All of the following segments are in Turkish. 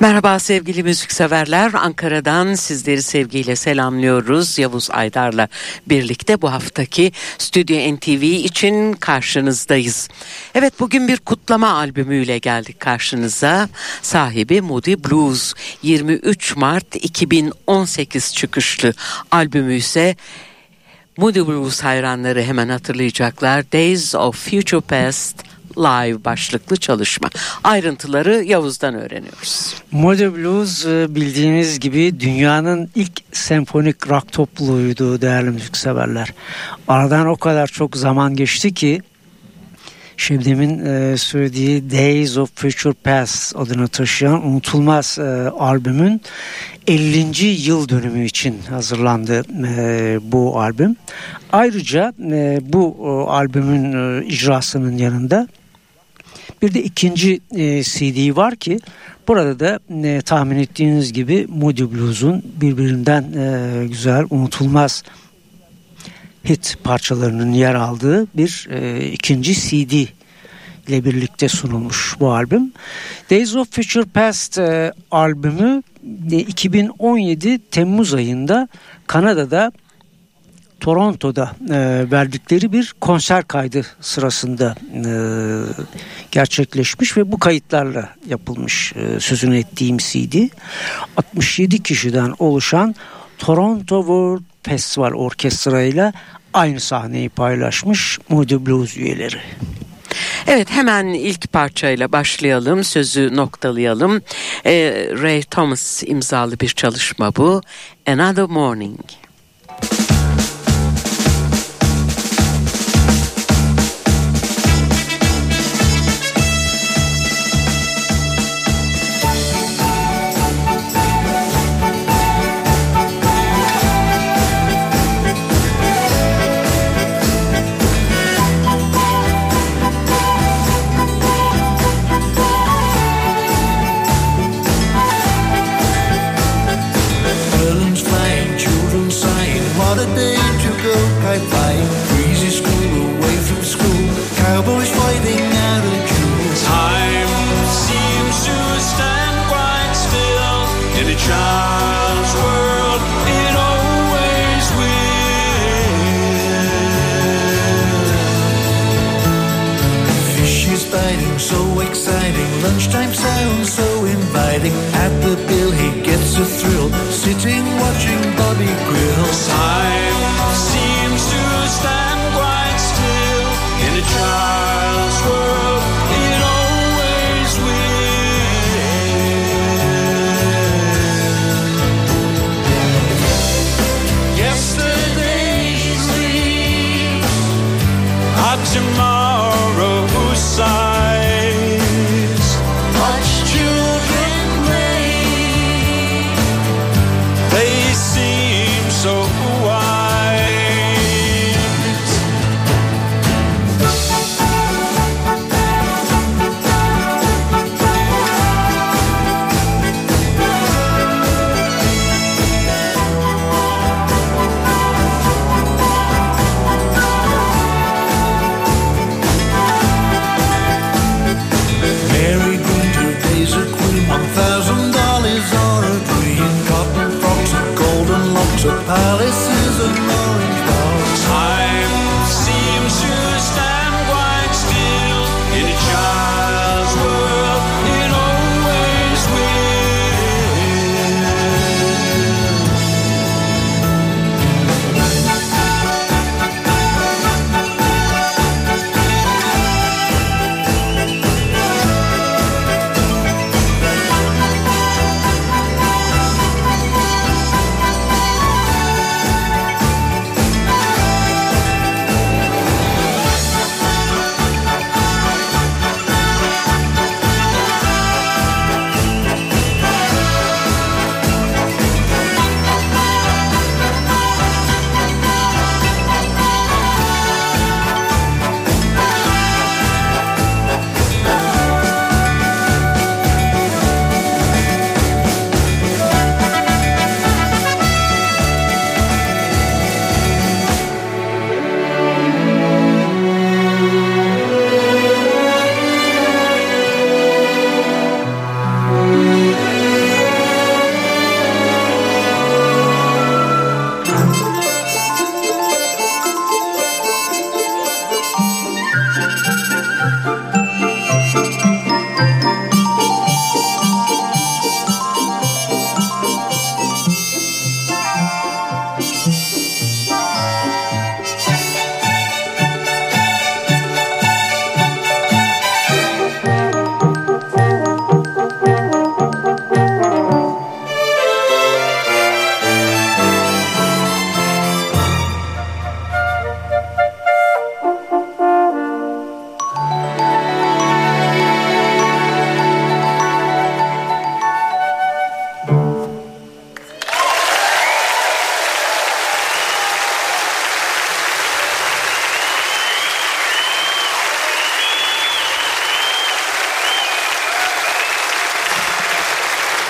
Merhaba sevgili müzikseverler. Ankara'dan sizleri sevgiyle selamlıyoruz. Yavuz Aydar'la birlikte bu haftaki Stüdyo NTV için karşınızdayız. Evet bugün bir kutlama albümüyle geldik karşınıza. Sahibi Moody Blues 23 Mart 2018 çıkışlı albümü ise Moody Blues hayranları hemen hatırlayacaklar. Days of Future Past Live başlıklı çalışma. Ayrıntıları Yavuz'dan öğreniyoruz. Moody Blues e, bildiğiniz gibi dünyanın ilk senfonik rock topluluğuydu değerli müzikseverler. Aradan o kadar çok zaman geçti ki Şebnem'in e, söylediği Days of Future Past adını taşıyan unutulmaz e, albümün 50. yıl dönümü için hazırlandı bu albüm. Ayrıca bu albümün icrasının yanında bir de ikinci e, CD var ki burada da e, tahmin ettiğiniz gibi Moody Blues'un birbirinden e, güzel unutulmaz hit parçalarının yer aldığı bir e, ikinci CD ile birlikte sunulmuş bu albüm. Days of Future Past e, albümü e, 2017 Temmuz ayında Kanada'da Toronto'da e, verdikleri bir konser kaydı sırasında e, gerçekleşmiş ve bu kayıtlarla yapılmış e, sözünü ettiğim CD 67 kişiden oluşan Toronto World Festival Orkestra ile aynı sahneyi paylaşmış Moody Blues üyeleri. Evet hemen ilk parçayla başlayalım sözü noktalayalım. Ee, Ray Thomas imzalı bir çalışma bu. Another Morning.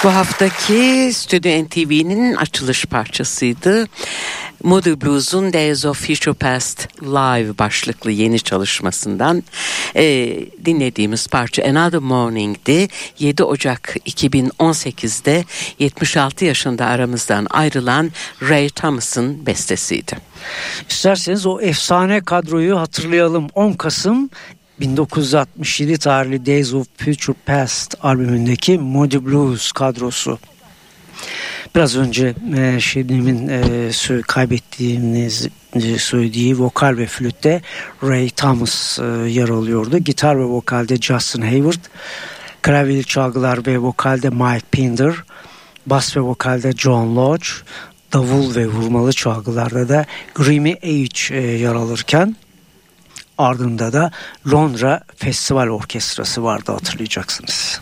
Bu haftaki Stüdyo NTV'nin açılış parçasıydı. Moody Blues'un Days of Future Past Live başlıklı yeni çalışmasından e, dinlediğimiz parça Another Morning'di. 7 Ocak 2018'de 76 yaşında aramızdan ayrılan Ray Thomas'ın bestesiydi. İsterseniz o efsane kadroyu hatırlayalım. 10 Kasım 1967 tarihli Days of Future Past albümündeki Moody Blues kadrosu. Biraz önce e, Şebnem'in e, kaybettiğimiz e, söylediği vokal ve flütte Ray Thomas e, yer alıyordu. Gitar ve vokalde Justin Hayward, klavyeli çalgılar ve vokalde Mike Pinder, bas ve vokalde John Lodge, davul ve vurmalı çalgılarda da Grammy Age e, yer alırken ardında da Londra Festival Orkestrası vardı hatırlayacaksınız.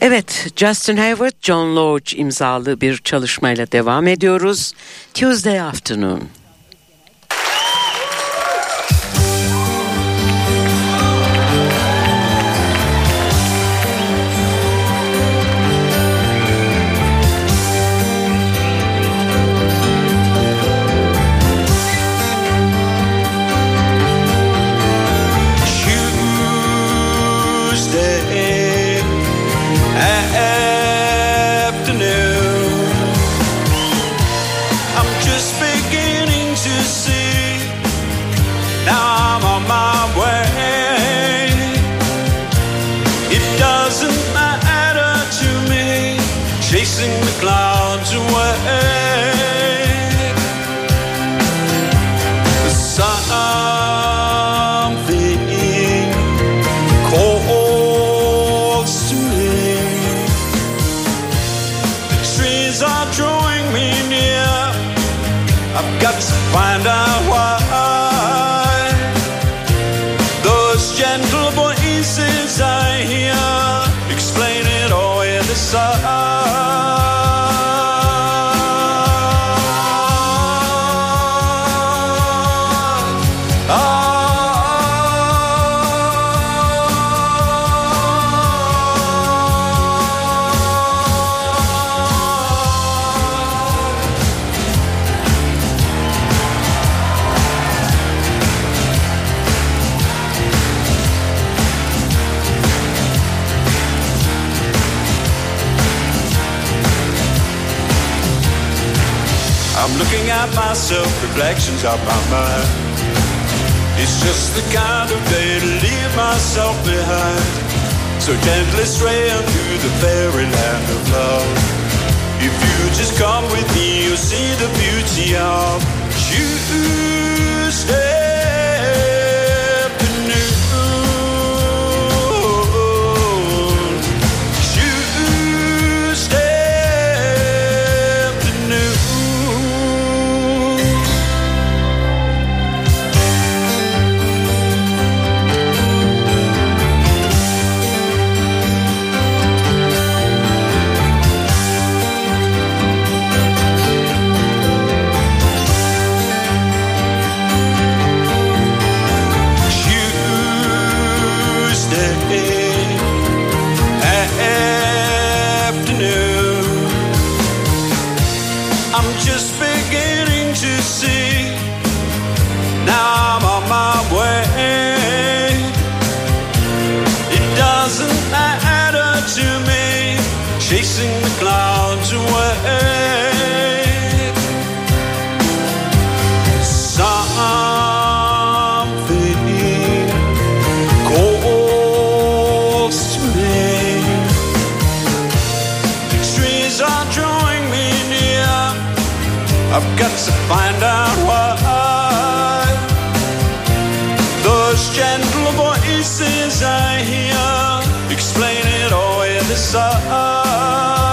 Evet, Justin Hayward, John Lodge imzalı bir çalışmayla devam ediyoruz. Tuesday Afternoon. Myself, reflections of my mind. It's just the kind of day to leave myself behind. So gently stray into the fairyland of love. If you just come with me, you'll see the beauty of Tuesday. gentle voices I hear explain it all in the sun.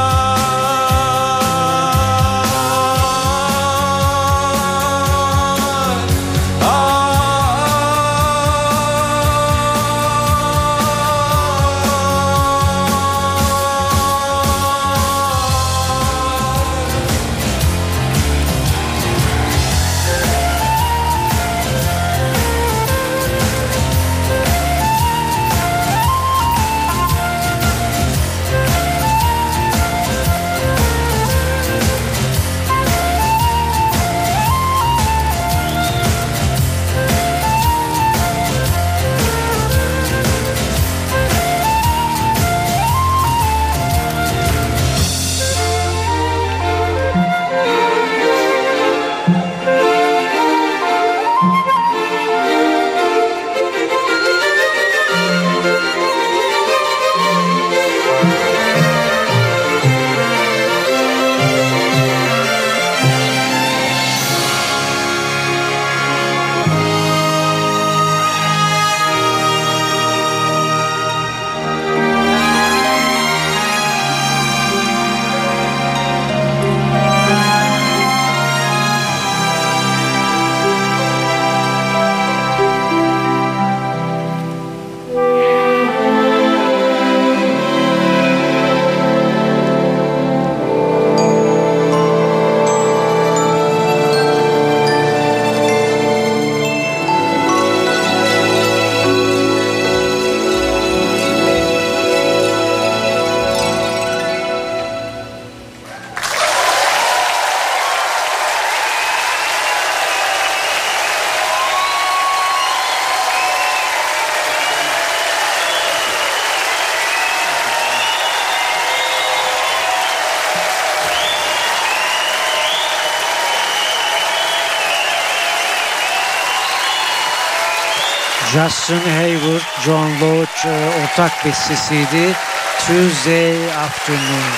Justin Hayward, John Loach e, ortak bestesiydi. Tuesday Afternoon.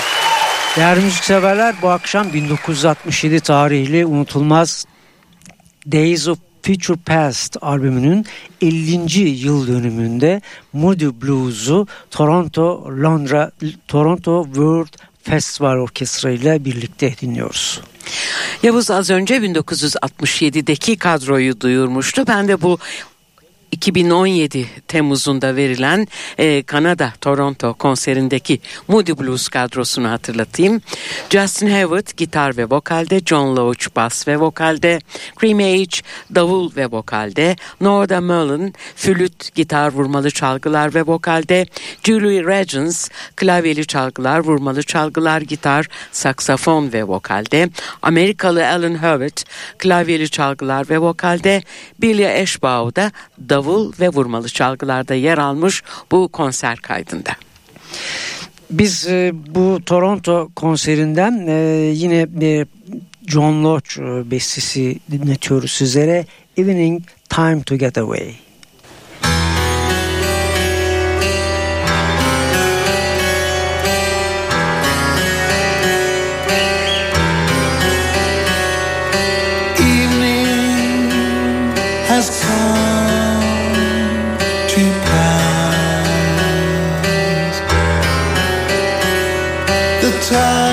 Değerli müzikseverler bu akşam 1967 tarihli unutulmaz Days of Future Past albümünün 50. yıl dönümünde Moody Blues'u Toronto Londra Toronto World Festival Orkestra ile birlikte dinliyoruz. Yavuz az önce 1967'deki kadroyu duyurmuştu. Ben de bu 2017 Temmuz'unda verilen e, Kanada Toronto konserindeki Moody Blues kadrosunu hatırlatayım. Justin Hayward gitar ve vokalde, John Loach bas ve vokalde, Cream Age davul ve vokalde, Norda Mullen flüt, gitar, vurmalı çalgılar ve vokalde, Julie Regents klavyeli çalgılar, vurmalı çalgılar, gitar, saksafon ve vokalde, Amerikalı Alan Hewitt klavyeli çalgılar ve vokalde, Billy Eschbau da davul davul ve vurmalı çalgılarda yer almış bu konser kaydında. Biz e, bu Toronto konserinden e, yine bir John Lodge e, bestesi dinletiyoruz sizlere. Evening Time to Get Away. Evening has time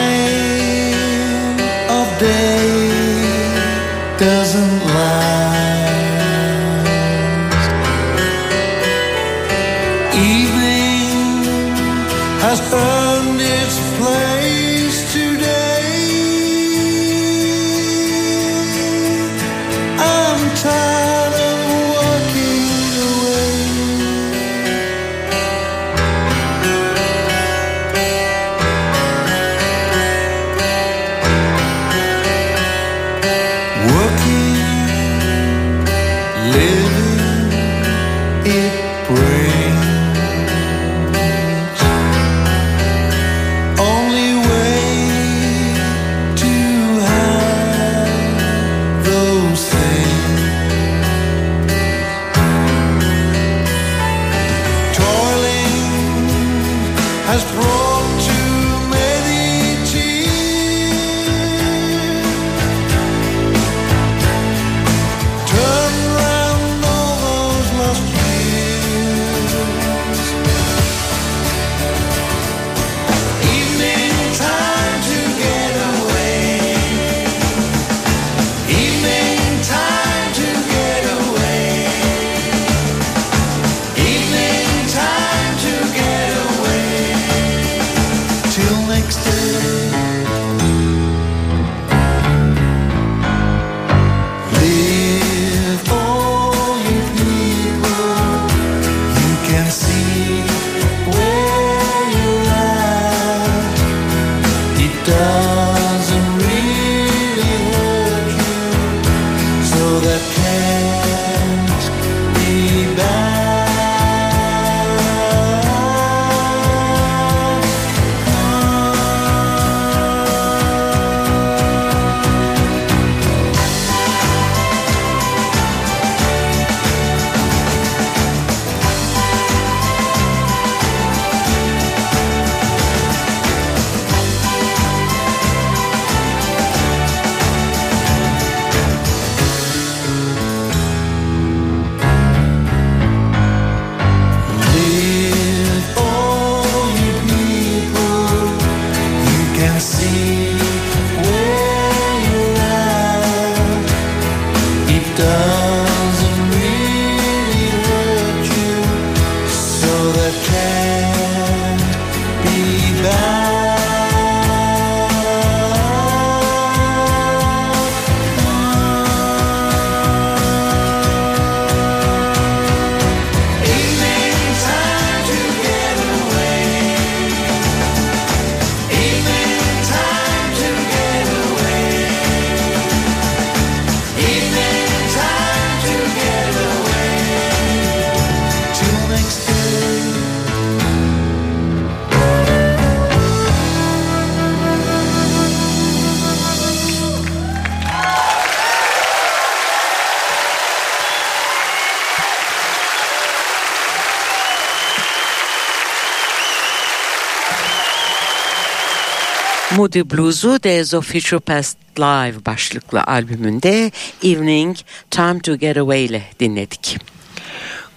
Moody Blues'u The Future Past Live başlıklı albümünde Evening Time to Get Away ile dinledik.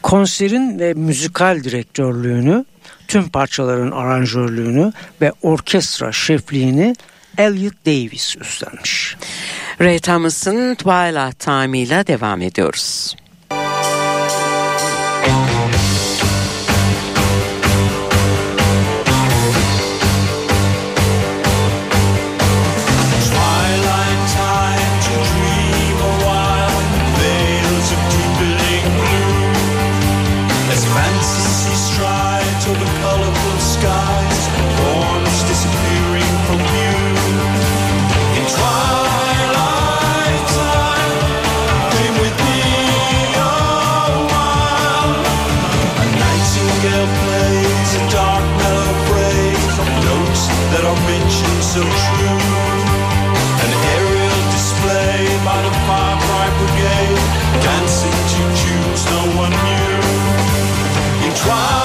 Konserin ve müzikal direktörlüğünü, tüm parçaların aranjörlüğünü ve orkestra şefliğini Elliot Davis üstlenmiş. Ray Thomas'ın Twilight Time ile devam ediyoruz. that are mentioned so true. An aerial display by the fire pride brigade, dancing to tunes no one knew. In trial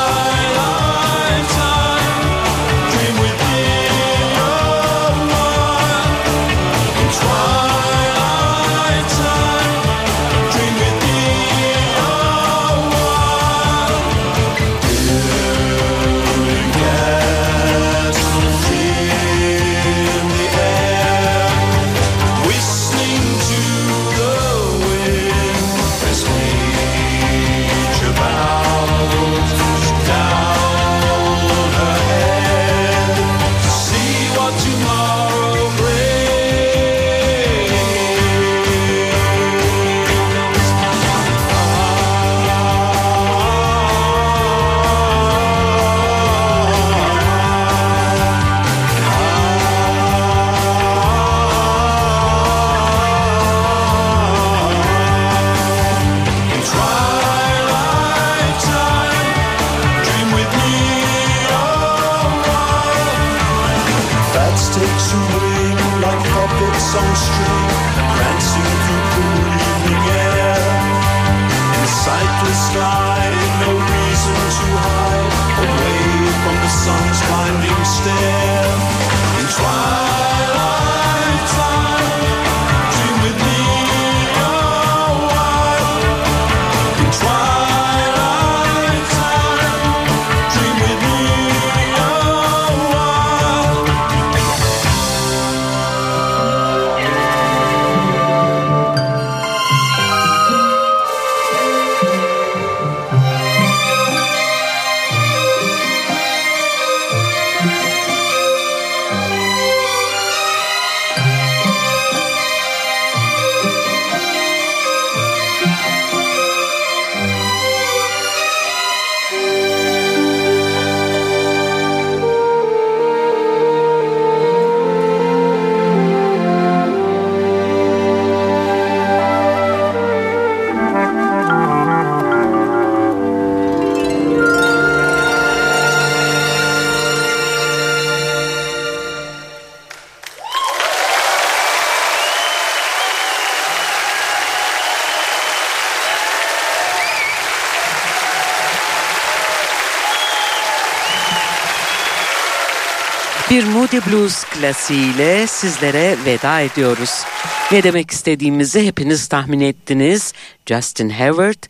Moody Blues klasiğiyle sizlere veda ediyoruz. Ne demek istediğimizi hepiniz tahmin ettiniz. Justin Hayward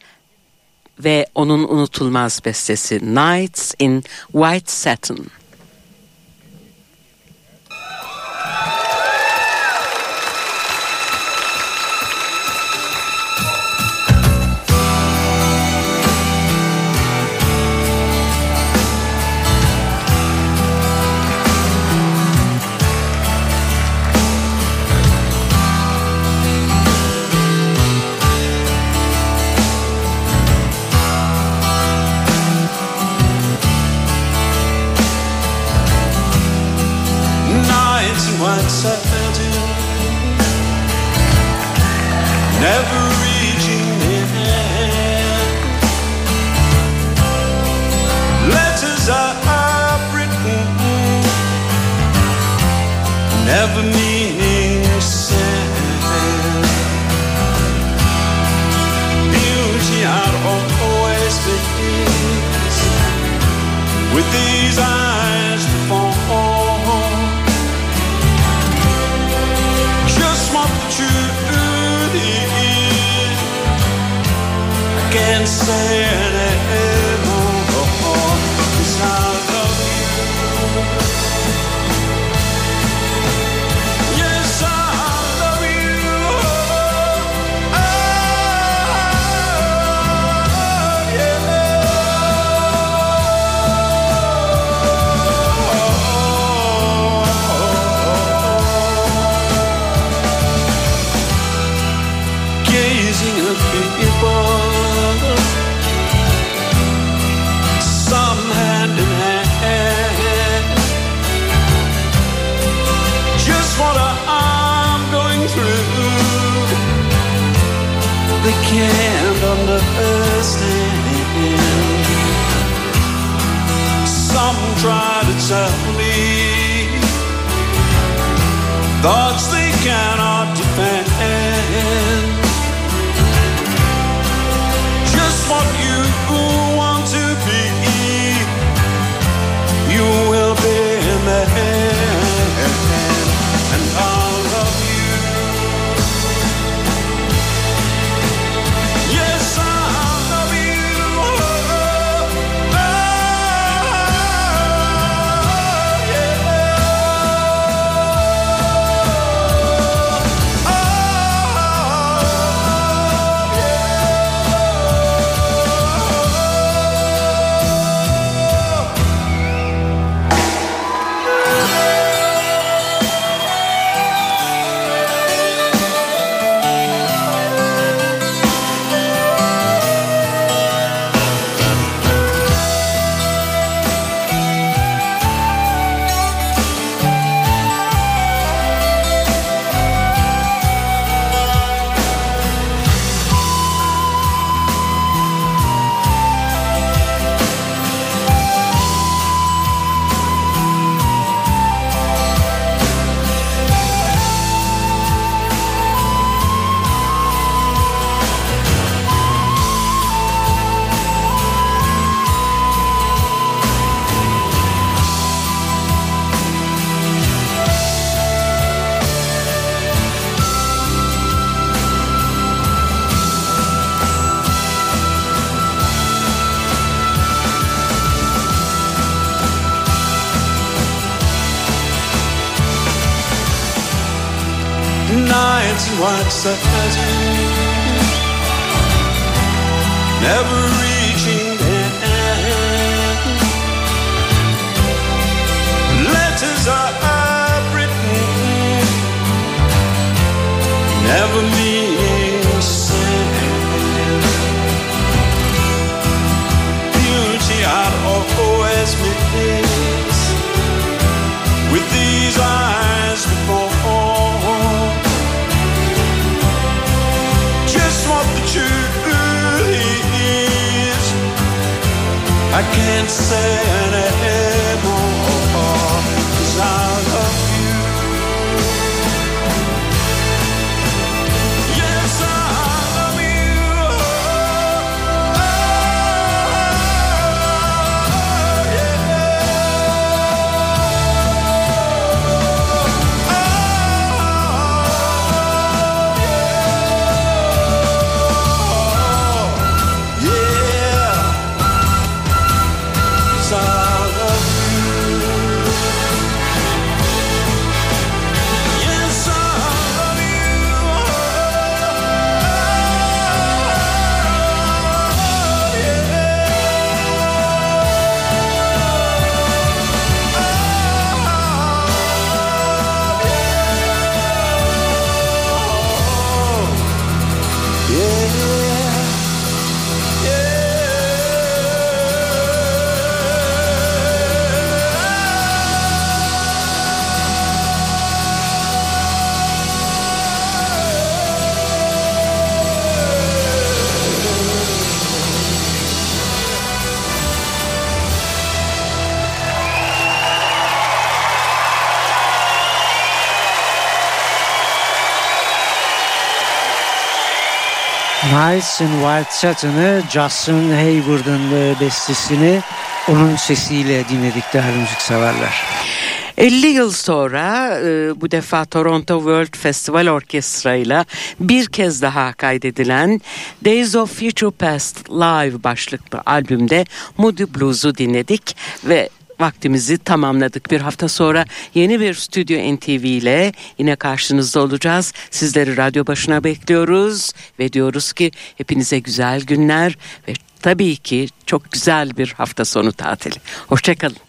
ve onun unutulmaz bestesi Nights in White Satin. ever reaching hand. Letters are written, never meaning. Beauty always with these eyes. and saying can't understand. Some try to tell me thoughts they cannot and white satin, never reaching the end. Letters I've written, never meaning to send. Beauty I'd always miss with these eyes true he is. I can't say an Nights in White Satin'ı Justin Hayward'ın e, bestesini onun sesiyle dinledik değerli müzikseverler. 50 yıl sonra e, bu defa Toronto World Festival Orkestra ile bir kez daha kaydedilen Days of Future Past Live başlıklı albümde Moody Blues'u dinledik ve vaktimizi tamamladık. Bir hafta sonra yeni bir Stüdyo NTV ile yine karşınızda olacağız. Sizleri radyo başına bekliyoruz ve diyoruz ki hepinize güzel günler ve tabii ki çok güzel bir hafta sonu tatili. Hoşçakalın.